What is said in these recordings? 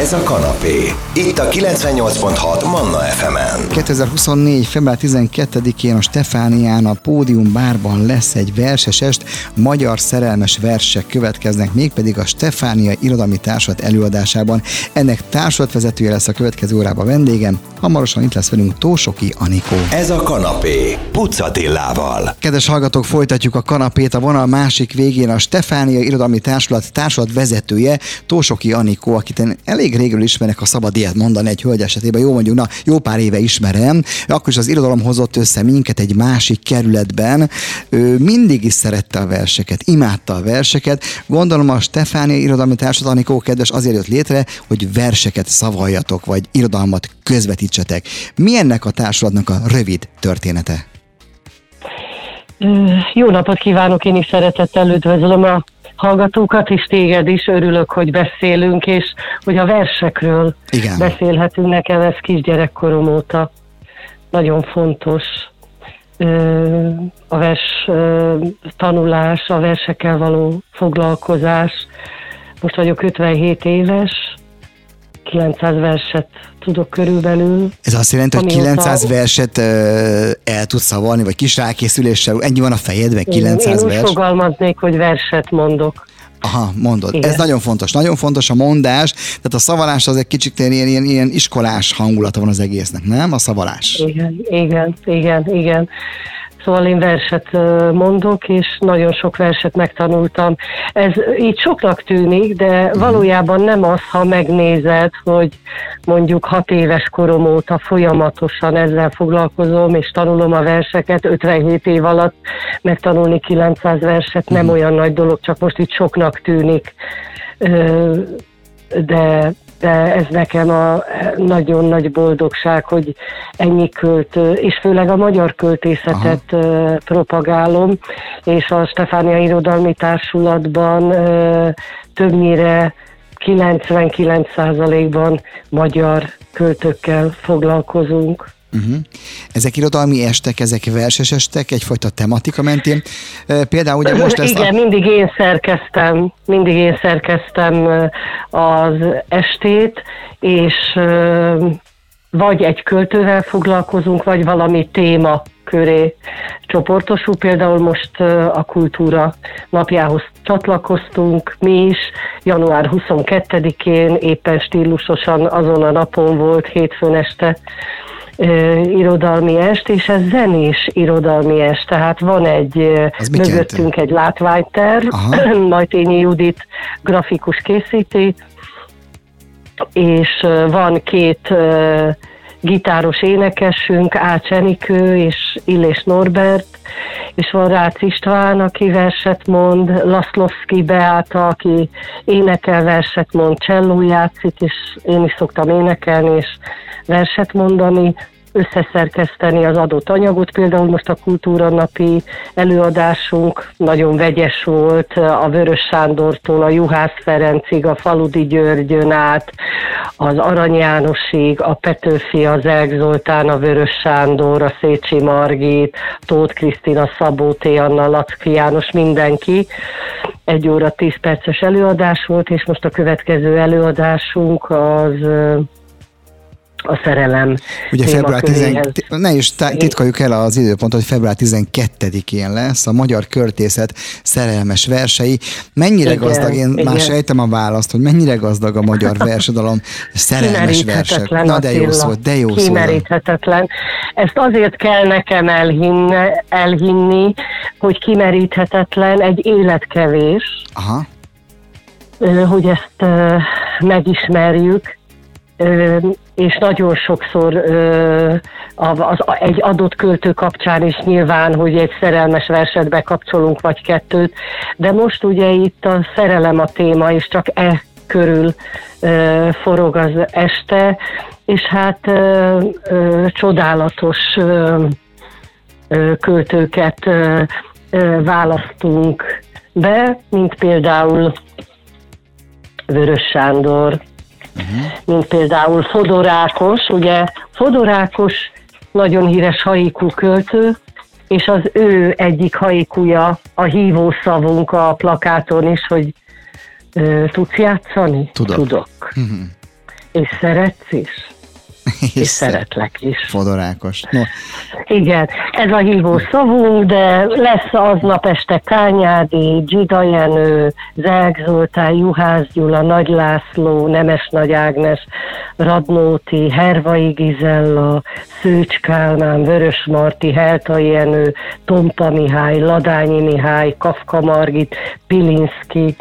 Ez a kanapé. Itt a 98.6 Manna FM-en. 2024. február 12-én a Stefánián a Pódium Bárban lesz egy versesest, magyar szerelmes versek következnek, mégpedig a Stefánia Irodalmi Társulat előadásában. Ennek társulatvezetője lesz a következő órában vendégem, hamarosan itt lesz velünk Tósoki Anikó. Ez a kanapé. Pucatillával. Kedves hallgatók, folytatjuk a kanapét a vonal másik végén a Stefánia Irodalmi Társulat társulat vezetője, Tósoki Anikó, akit én elég régről ismerek, ha szabad ilyet mondani egy hölgy esetében, jó mondjuk, na, jó pár éve ismerem, akkor is az irodalom hozott össze minket egy másik kerületben. Ő mindig is szerette a verseket, imádta a verseket. Gondolom a Stefánia Irodalmi Anikó kedves azért jött létre, hogy verseket szavaljatok, vagy irodalmat közvetítsetek. Mi ennek a társulatnak a rövid története? Jó napot kívánok, én is szeretettel üdvözlöm a hallgatókat is, téged is. Örülök, hogy beszélünk, és hogy a versekről Igen. beszélhetünk. Nekem ez kisgyerekkorom óta nagyon fontos a vers tanulás, a versekkel való foglalkozás. Most vagyok 57 éves, 900 verset tudok körülbelül. Ez azt jelenti, hogy Amióta- 900 verset ö, el tudsz szavalni, vagy kis rákészüléssel, ennyi van a fejedben, 900 Én úgy vers? fogalmaznék, hogy verset mondok. Aha, mondod. Igen. Ez nagyon fontos. Nagyon fontos a mondás, tehát a szavalás az egy kicsit ilyen, ilyen, ilyen iskolás hangulata van az egésznek, nem? A szavalás. Igen, igen, igen, igen. Szóval én verset mondok, és nagyon sok verset megtanultam. Ez így soknak tűnik, de valójában nem az, ha megnézed, hogy mondjuk hat éves korom óta folyamatosan ezzel foglalkozom, és tanulom a verseket, 57 év alatt megtanulni 900 verset nem olyan nagy dolog, csak most itt soknak tűnik. De, de ez nekem a nagyon nagy boldogság, hogy ennyi költő, és főleg a magyar költészetet Aha. propagálom, és a Stefánia Irodalmi Társulatban többnyire 99%-ban magyar költőkkel foglalkozunk. Uh-huh. Ezek irodalmi estek, ezek verses estek, egyfajta tematika mentén. Például ugye most lesz Igen, a... mindig én szerkeztem, mindig én szerkeztem az estét, és vagy egy költővel foglalkozunk, vagy valami téma köré csoportosul. Például most a kultúra napjához csatlakoztunk mi is. Január 22-én éppen stílusosan azon a napon volt hétfőn este ö, irodalmi est, és ez zenés irodalmi est, tehát van egy mögöttünk egy látványterv. Majtényi Judit grafikus készíti, és van két gitáros énekesünk, Ács Enikő és Illés Norbert, és van Rácz István, aki verset mond, Laszlovszki Beáta, aki énekel, verset mond, cselló játszik, és én is szoktam énekelni és verset mondani, összeszerkeszteni az adott anyagot. Például most a Kultúra Napi előadásunk nagyon vegyes volt, a Vörös Sándortól, a Juhász Ferencig, a Faludi Györgyön át, az Arany Jánosig, a Petőfi, az Elg Zoltán, a Vörös Sándor, a Szécsi Margit, Tóth Krisztina, Szabó T. Anna, Lacki János, mindenki. Egy óra tíz perces előadás volt, és most a következő előadásunk az a szerelem Ugye február 10, témaköréhez. ne is titkoljuk el az időpontot, hogy február 12-én lesz a Magyar Költészet szerelmes versei. Mennyire Igen, gazdag, én igen. már sejtem a választ, hogy mennyire gazdag a magyar versedalom szerelmes versek. Na de jó szó, de jó szó. Kimeríthetetlen. Ezt azért kell nekem elhinni, elhinni, hogy kimeríthetetlen egy életkevés, Aha, hogy ezt megismerjük, és nagyon sokszor ö, az, egy adott költő kapcsán is nyilván, hogy egy szerelmes verset bekapcsolunk, vagy kettőt, de most ugye itt a szerelem a téma, és csak e körül ö, forog az este, és hát ö, ö, csodálatos ö, ö, költőket ö, ö, választunk be, mint például Vörös Sándor, mint például Fodor Ákos, ugye Fodor Ákos nagyon híres haiku költő, és az ő egyik haikuja a hívó szavunk a plakáton is, hogy ö, tudsz játszani? Tudok. Tudok. Mhm. És szeretsz is. És, és szeretlek is. Fodorákos. No. Igen, ez a hívó szavunk, de lesz aznap este Kányádi, Gida Jenő, Zelk Zoltán, Juhász Gyula, Nagy László, Nemes Nagy Ágnes, Radnóti, Hervai Gizella, Szőcs Kálmán, Vörös Marti, Heltai Jenő, Tompa Mihály, Ladányi Mihály, Kafka Margit, Pilinszki,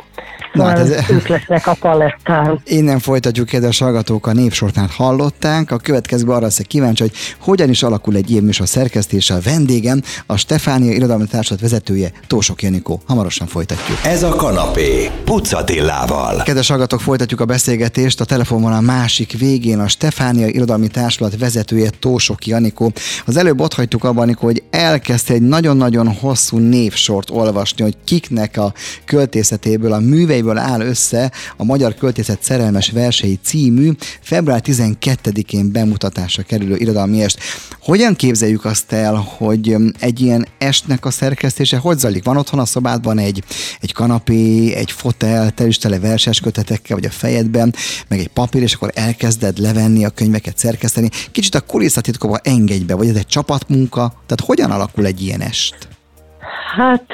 Na, hát ez... ők lesznek a palettán. Innen folytatjuk, kedves hallgatók, a népsortát hallották. A következő arra leszek kíváncsi, hogy hogyan is alakul egy ilyen műsor szerkesztése. A vendégem a Stefánia Irodalmi Társad vezetője, Tósok Janikó. Hamarosan folytatjuk. Ez a kanapé, Pucatillával. Kedves hallgatók, folytatjuk a beszélgetést. A telefonon a másik végén a Stefánia Irodalmi Társulat vezetője, Tósok Janikó. Az előbb ott hagytuk abban, Anikó, hogy elkezdte egy nagyon-nagyon hosszú névsort olvasni, hogy kiknek a költészetéből, a műveiből verséből áll össze a Magyar Költészet Szerelmes Versei című február 12-én bemutatásra kerülő irodalmi est. Hogyan képzeljük azt el, hogy um, egy ilyen estnek a szerkesztése hogy zajlik? Van otthon a szobádban egy, egy kanapé, egy fotel, te is tele verses kötetekkel, vagy a fejedben, meg egy papír, és akkor elkezded levenni a könyveket, szerkeszteni. Kicsit a kulisszatitkóba engedj be, vagy ez egy csapatmunka? Tehát hogyan alakul egy ilyen est? Hát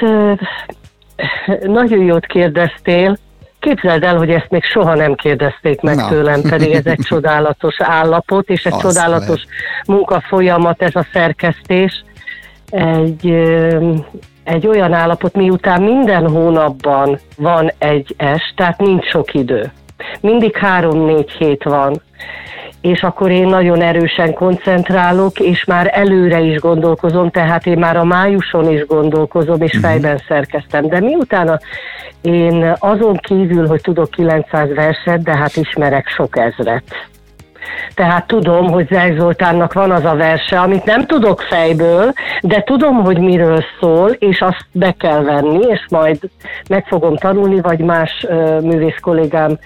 nagyon jót kérdeztél. Képzeld el, hogy ezt még soha nem kérdezték meg Na. tőlem, pedig ez egy csodálatos állapot, és egy Azt csodálatos lehet. munkafolyamat ez a szerkesztés. Egy, egy olyan állapot, miután minden hónapban van egy est, tehát nincs sok idő. Mindig három-négy hét van és akkor én nagyon erősen koncentrálok, és már előre is gondolkozom, tehát én már a májuson is gondolkozom, és mhm. fejben szerkeztem. De miután én azon kívül, hogy tudok 900 verset, de hát ismerek sok ezret. Tehát tudom, hogy Zaj Zoltánnak van az a verse, amit nem tudok fejből, de tudom, hogy miről szól, és azt be kell venni, és majd meg fogom tanulni, vagy más uh, művész kollégám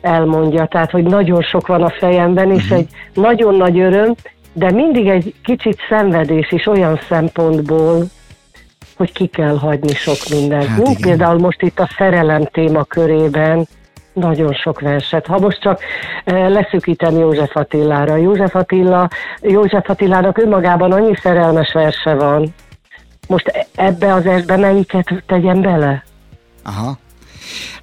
elmondja. Tehát, hogy nagyon sok van a fejemben, és uh-huh. egy nagyon nagy öröm, de mindig egy kicsit szenvedés is olyan szempontból, hogy ki kell hagyni sok mindent. Hát Mint például most itt a szerelem téma körében nagyon sok verset. Ha most csak e, leszűkítem József Attilára. József Attila, József Attilának önmagában annyi szerelmes verse van. Most ebbe az esbe melyiket tegyem bele? Aha.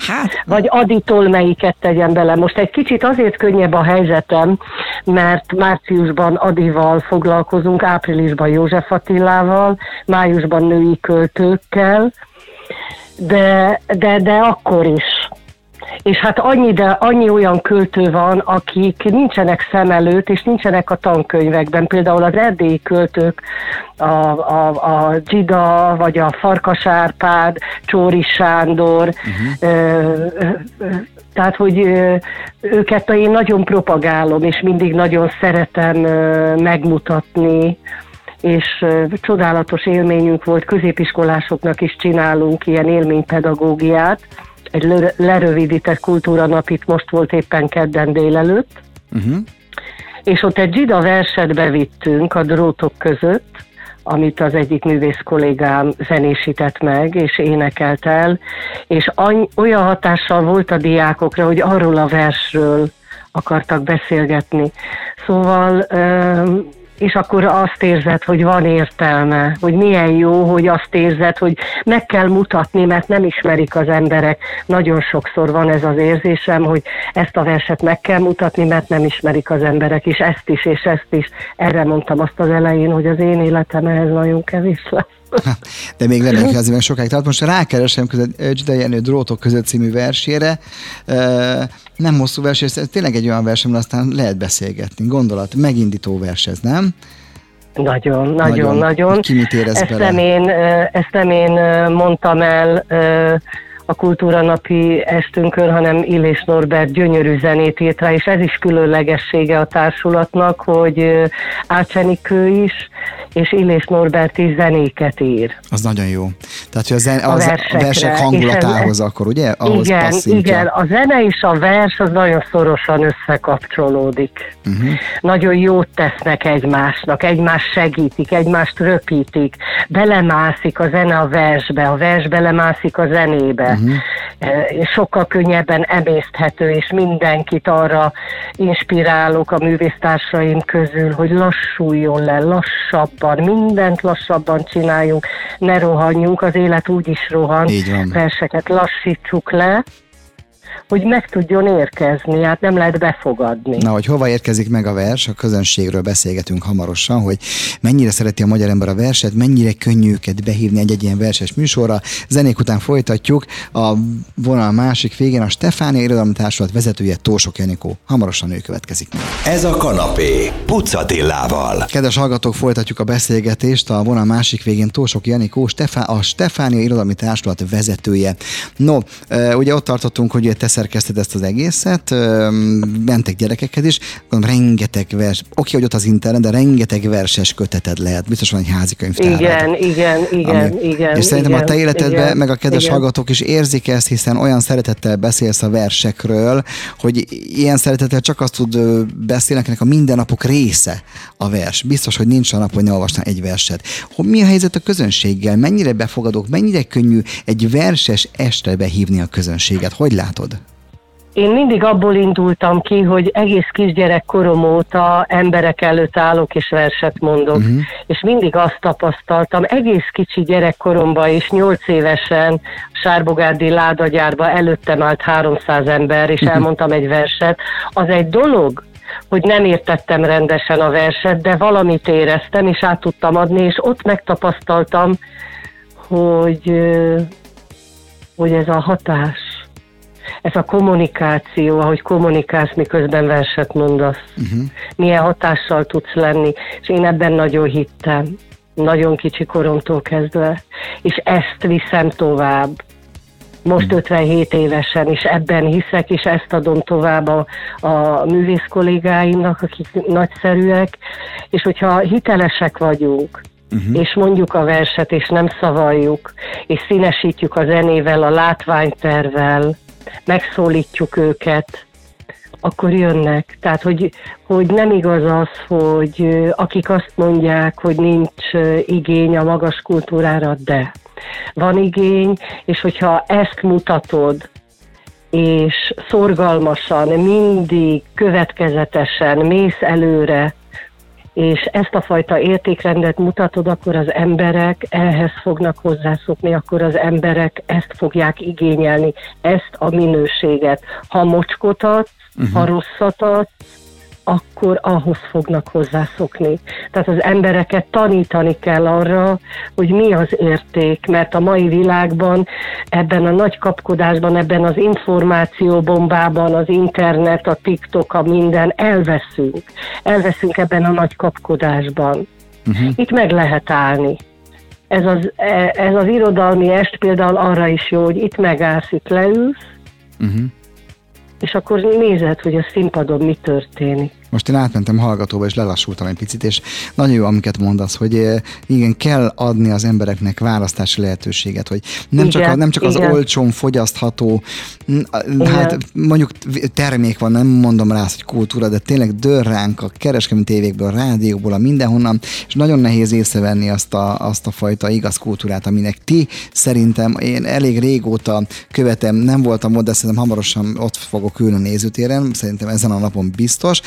Hát... Vagy Aditól melyiket tegyen bele. Most egy kicsit azért könnyebb a helyzetem, mert márciusban Adival foglalkozunk, áprilisban József Attilával, májusban női költőkkel, de, de, de akkor is és hát annyi, de annyi olyan költő van, akik nincsenek szem előtt, és nincsenek a tankönyvekben. Például az erdélyi költők, a, a, a Gida, vagy a Farkas Árpád, Csóri Sándor, uh-huh. ö, ö, tehát, hogy őket én nagyon propagálom, és mindig nagyon szeretem megmutatni, és csodálatos élményünk volt, középiskolásoknak is csinálunk ilyen élménypedagógiát, egy lerövidített kultúranapit most volt éppen kedden délelőtt, uh-huh. és ott egy zsida verset bevittünk a drótok között, amit az egyik művész kollégám zenésített meg, és énekelt el, és any- olyan hatással volt a diákokra, hogy arról a versről akartak beszélgetni. Szóval és akkor azt érzed, hogy van értelme, hogy milyen jó, hogy azt érzed, hogy meg kell mutatni, mert nem ismerik az emberek. Nagyon sokszor van ez az érzésem, hogy ezt a verset meg kell mutatni, mert nem ismerik az emberek, és ezt is, és ezt is. Erre mondtam azt az elején, hogy az én életem ehhez nagyon kevés lesz. De még lenne azért meg sokáig. Tehát most rákeresem között Gida Jenő Drótok között című versére. Nem hosszú vers, ez tényleg egy olyan vers, aztán lehet beszélgetni. Gondolat, megindító vers ez, nem? Nagyon, nagyon, nagyon. nagyon. Ki mit érez ezt, bele? nem én, ezt nem én mondtam el a Kultúra Napi estünkön, hanem Illés Norbert gyönyörű zenét írt rá, és ez is különlegessége a társulatnak, hogy Ácsenikő is, és Illés Norbert is zenéket ír. Az nagyon jó. Tehát, hogy a, zen, az, a, a versek hangulatához ez, akkor, ugye? Ahhoz igen, passzintja. igen, a zene és a vers az nagyon szorosan összekapcsolódik. Uh-huh. Nagyon jót tesznek egymásnak, egymást segítik, egymást röpítik, belemászik a zene a versbe, a vers belemászik a zenébe uh-huh. sokkal könnyebben emészthető, és mindenkit arra inspirálok a művésztársaim közül, hogy lassuljon le, lassabban, mindent lassabban csináljunk, ne rohanjunk, az élet úgy is rohan, verseket lassítsuk le, hogy meg tudjon érkezni, hát nem lehet befogadni. Na, hogy hova érkezik meg a vers, a közönségről beszélgetünk hamarosan, hogy mennyire szereti a magyar ember a verset, mennyire könnyű őket behívni egy-egy ilyen verses műsorra. Zenék után folytatjuk. A vonal másik végén a Stefánia Irodalmi Társulat vezetője Tósok Janikó. Hamarosan ő következik. Ez a kanapé Pucatillával. Kedves hallgatók, folytatjuk a beszélgetést. A vonal másik végén Tósok Janikó, Stefá, a Stefánia Irodalmi Társulat vezetője. No, ugye ott tartottunk, hogy te szerkeszted ezt az egészet, mentek gyerekekhez is, gondolom rengeteg vers, oké, hogy ott az internet, de rengeteg verses köteted lehet, biztos van egy házi könyvtár. Igen, igen, igen, ami, igen. És szerintem igen, a te életedben, igen, meg a kedves igen. hallgatók is érzik ezt, hiszen olyan szeretettel beszélsz a versekről, hogy ilyen szeretettel csak azt tud beszélni, a mindennapok része a vers. Biztos, hogy nincs a nap, hogy ne olvasnál egy verset. Hogy mi a helyzet a közönséggel? Mennyire befogadók, mennyire könnyű egy verses estre behívni a közönséget? Hogy látod? Én mindig abból indultam ki, hogy egész kisgyerek korom óta emberek előtt állok és verset mondok. Uh-huh. És mindig azt tapasztaltam, egész kicsi gyerekkoromban és nyolc évesen Sárbogárdi ládagyárba előttem állt 300 ember, és elmondtam egy verset. Az egy dolog, hogy nem értettem rendesen a verset, de valamit éreztem, és át tudtam adni, és ott megtapasztaltam, hogy, hogy ez a hatás, ez a kommunikáció, ahogy kommunikálsz, miközben verset mondasz, uh-huh. milyen hatással tudsz lenni, és én ebben nagyon hittem, nagyon kicsi koromtól kezdve, és ezt viszem tovább. Most 57 évesen is ebben hiszek, és ezt adom tovább a, a művész kollégáimnak, akik nagyszerűek, és hogyha hitelesek vagyunk, uh-huh. és mondjuk a verset, és nem szavaljuk, és színesítjük a zenével, a látványtervel, megszólítjuk őket, akkor jönnek. Tehát, hogy, hogy nem igaz az, hogy akik azt mondják, hogy nincs igény a magas kultúrára, de van igény, és hogyha ezt mutatod, és szorgalmasan, mindig következetesen mész előre, és ezt a fajta értékrendet mutatod, akkor az emberek ehhez fognak hozzászokni, akkor az emberek ezt fogják igényelni, ezt a minőséget. Ha mocskot adsz, uh-huh. ha rosszat adsz, akkor ahhoz fognak hozzászokni. Tehát az embereket tanítani kell arra, hogy mi az érték, mert a mai világban, ebben a nagy kapkodásban, ebben az információbombában, az internet, a TikTok, a minden, elveszünk. Elveszünk ebben a nagy kapkodásban. Uh-huh. Itt meg lehet állni. Ez az, ez az irodalmi est például arra is jó, hogy itt megállsz, itt leülsz, uh-huh és akkor nézed, hogy a színpadon mi történik. Most én átmentem hallgatóba, és lelassultam egy picit, és nagyon jó, amiket mondasz, hogy eh, igen, kell adni az embereknek választási lehetőséget, hogy nem igen, csak, a, nem csak az olcsón fogyasztható, hát igen. mondjuk termék van, nem mondom rá hogy kultúra, de tényleg dör ránk a kereskedelmi tévékből, a rádióból, a mindenhonnan, és nagyon nehéz észrevenni azt a, azt a fajta igaz kultúrát, aminek ti szerintem, én elég régóta követem, nem voltam ott, de szerintem hamarosan ott fogok ülni nézőtéren, szerintem ezen a napon biztos,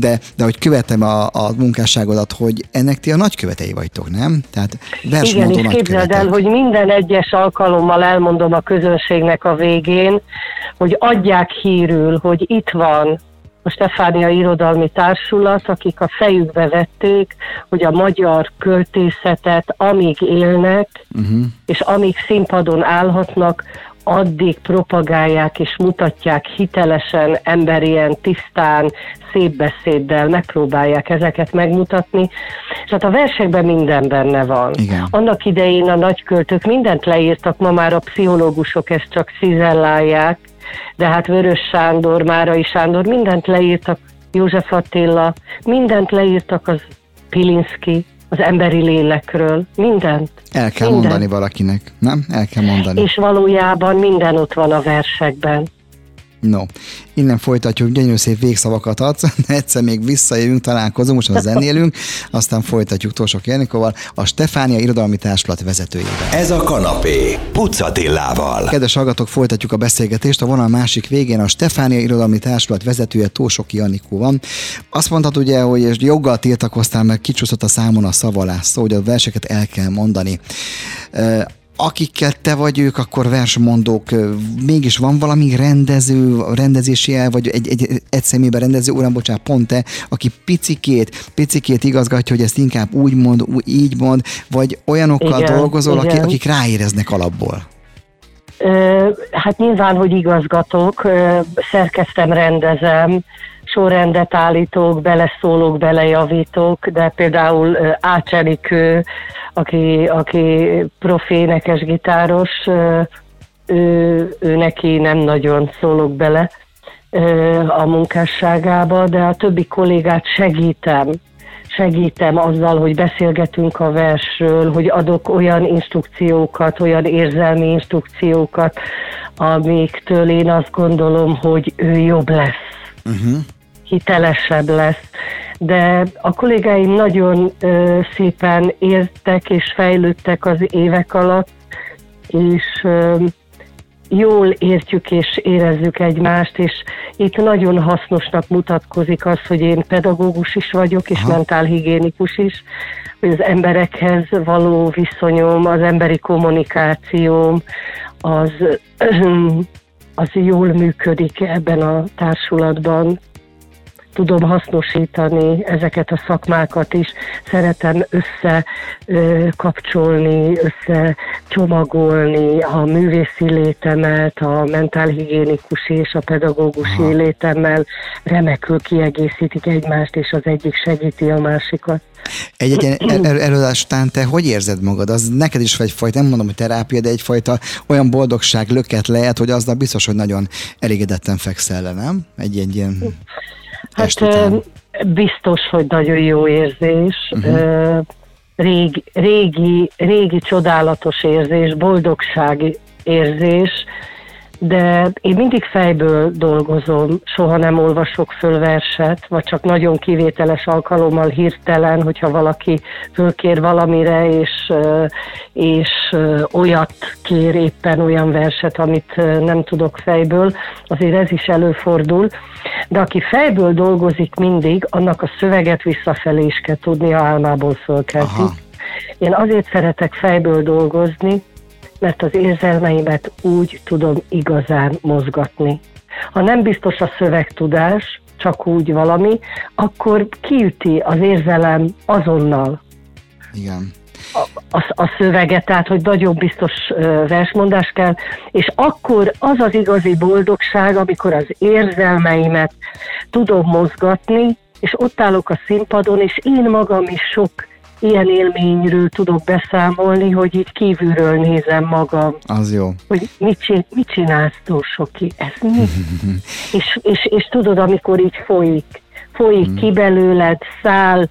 de, de hogy követem a, a munkásságodat, hogy ennek ti a nagykövetei vagytok, nem? Tehát Igen, és képzeld el, hogy minden egyes alkalommal elmondom a közönségnek a végén, hogy adják hírül, hogy itt van a Stefánia Irodalmi Társulat, akik a fejükbe vették, hogy a magyar költészetet amíg élnek, uh-huh. és amíg színpadon állhatnak, addig propagálják és mutatják hitelesen, emberien, tisztán, szép beszéddel, megpróbálják ezeket megmutatni. És hát a versekben minden benne van. Igen. Annak idején a nagyköltők mindent leírtak, ma már a pszichológusok ezt csak szizellálják, de hát Vörös Sándor, Márai Sándor, mindent leírtak, József Attila, mindent leírtak az Pilinszki, az emberi lélekről, mindent. El kell mindent. mondani valakinek, nem? El kell mondani. És valójában minden ott van a versekben. No, innen folytatjuk, gyönyörű szép végszavakat adsz, egyszer még visszajövünk, találkozunk, most az zenélünk, aztán folytatjuk Tosok Janikóval, a Stefánia Irodalmi Társulat vezetőjével. Ez a kanapé, Pucatillával. Kedves hallgatók, folytatjuk a beszélgetést. A vonal másik végén a Stefánia Irodalmi Társulat vezetője Tósoki Janikó van. Azt mondtad ugye, hogy joggal tiltakoztál, mert kicsúszott a számon a szavalás szó, hogy a verseket el kell mondani akikkel te vagy ők, akkor versmondók, mégis van valami rendező, rendezési el, vagy egy, egy, egy személyben rendező, uram, bocsánat, pont te, aki picikét, picikét igazgatja, hogy ezt inkább úgy mond, így mond, vagy olyanokkal igen, dolgozol, igen. Akik, akik ráéreznek alapból? Hát nyilván, hogy igazgatok, szerkeztem, rendezem, sorrendet állítok, beleszólok, belejavítok, de például Ácsenikő, aki, aki profi énekes gitáros, ő, ő neki nem nagyon szólok bele a munkásságába, de a többi kollégát segítem. Segítem azzal, hogy beszélgetünk a versről, hogy adok olyan instrukciókat, olyan érzelmi instrukciókat, amiktől én azt gondolom, hogy ő jobb lesz. Uh-huh hitelesebb lesz. De a kollégáim nagyon ö, szépen értek és fejlődtek az évek alatt, és ö, jól értjük és érezzük egymást, és itt nagyon hasznosnak mutatkozik az, hogy én pedagógus is vagyok, és Aha. mentálhigiénikus is, hogy az emberekhez való viszonyom, az emberi kommunikációm, az, az jól működik ebben a társulatban tudom hasznosítani ezeket a szakmákat is, szeretem összekapcsolni, összecsomagolni a művészi létemet, a mentálhigiénikus és a pedagógusi Aha. létemmel, remekül kiegészítik egymást, és az egyik segíti a másikat. Egy egy el, el, előadás után te hogy érzed magad? Az neked is egyfajta, nem mondom, hogy terápia, de egyfajta olyan boldogság löket lehet, hogy aznap biztos, hogy nagyon elégedetten fekszel le, nem? Egy, egy ilyen... Hát biztos, hogy nagyon jó érzés. Uh-huh. Régi, régi, régi csodálatos érzés, boldogság érzés, de én mindig fejből dolgozom, soha nem olvasok föl verset, vagy csak nagyon kivételes alkalommal hirtelen, hogyha valaki fölkér valamire, és, és olyat kér éppen olyan verset, amit nem tudok fejből, azért ez is előfordul. De aki fejből dolgozik mindig, annak a szöveget visszafelé is kell tudni, a álmából fölkelti. Én azért szeretek fejből dolgozni, mert az érzelmeimet úgy tudom igazán mozgatni. Ha nem biztos a szövegtudás, csak úgy valami, akkor kiüti az érzelem azonnal. Igen. A, a, a szöveget, tehát hogy nagyon biztos versmondás kell, és akkor az az igazi boldogság, amikor az érzelmeimet tudom mozgatni, és ott állok a színpadon, és én magam is sok ilyen élményről tudok beszámolni, hogy így kívülről nézem magam. Az jó. Hogy mit, csin, mit csinálsz túl soki? Ez mi? és, és, és tudod, amikor így folyik, folyik mm. ki belőled, száll,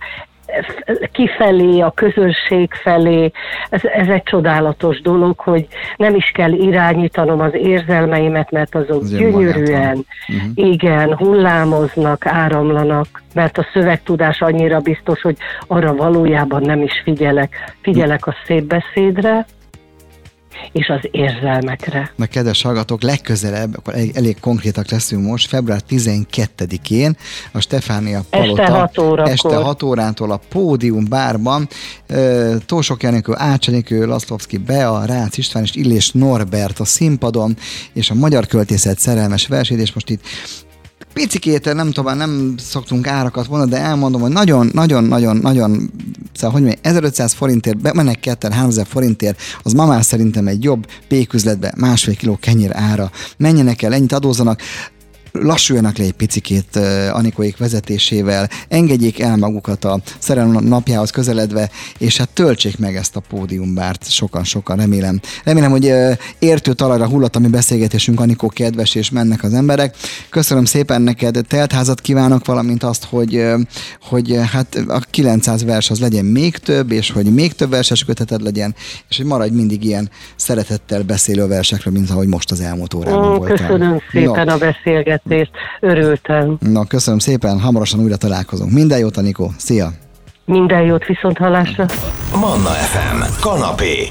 kifelé, a közönség felé. Ez, ez egy csodálatos dolog, hogy nem is kell irányítanom az érzelmeimet, mert azok az gyönyörűen, uh-huh. igen, hullámoznak, áramlanak, mert a szövegtudás annyira biztos, hogy arra valójában nem is figyelek. Figyelek a szép beszédre, és az érzelmekre. Na kedves hallgatók, legközelebb, akkor elég, elég konkrétak leszünk most, február 12-én a Stefánia Palota este 6, órakor. este 6 órától a Pódium bárban Tósok Janikő, Ácsenikő, Laszlovszki, Bea, Rácz István és Illés Norbert a színpadon, és a Magyar Költészet szerelmes versét, és most itt picikét, nem tudom, nem szoktunk árakat mondani, de elmondom, hogy nagyon, nagyon, nagyon, nagyon, szóval, hogy mondjam, 1500 forintért, bemennek ketten, 3000 forintért, az ma már szerintem egy jobb péküzletbe másfél kiló kenyér ára. Menjenek el, ennyit adózanak, lassuljanak le egy picikét Anikóik vezetésével, engedjék el magukat a szerelem napjához közeledve, és hát töltsék meg ezt a pódiumbárt sokan-sokan, remélem. Remélem, hogy értő talajra hullott a mi beszélgetésünk, Anikó kedves, és mennek az emberek. Köszönöm szépen neked, teltházat kívánok, valamint azt, hogy, hogy hát a 900 vers az legyen még több, és hogy még több verses köteted legyen, és hogy maradj mindig ilyen szeretettel beszélő versekről, mint ahogy most az elmúlt órában voltál. Köszönöm szépen no. a beszélgetést, örültem. Na, köszönöm szépen, hamarosan újra találkozunk. Minden jót, Anikó, szia! Minden jót, viszont hallásra! Manna FM, kanapé.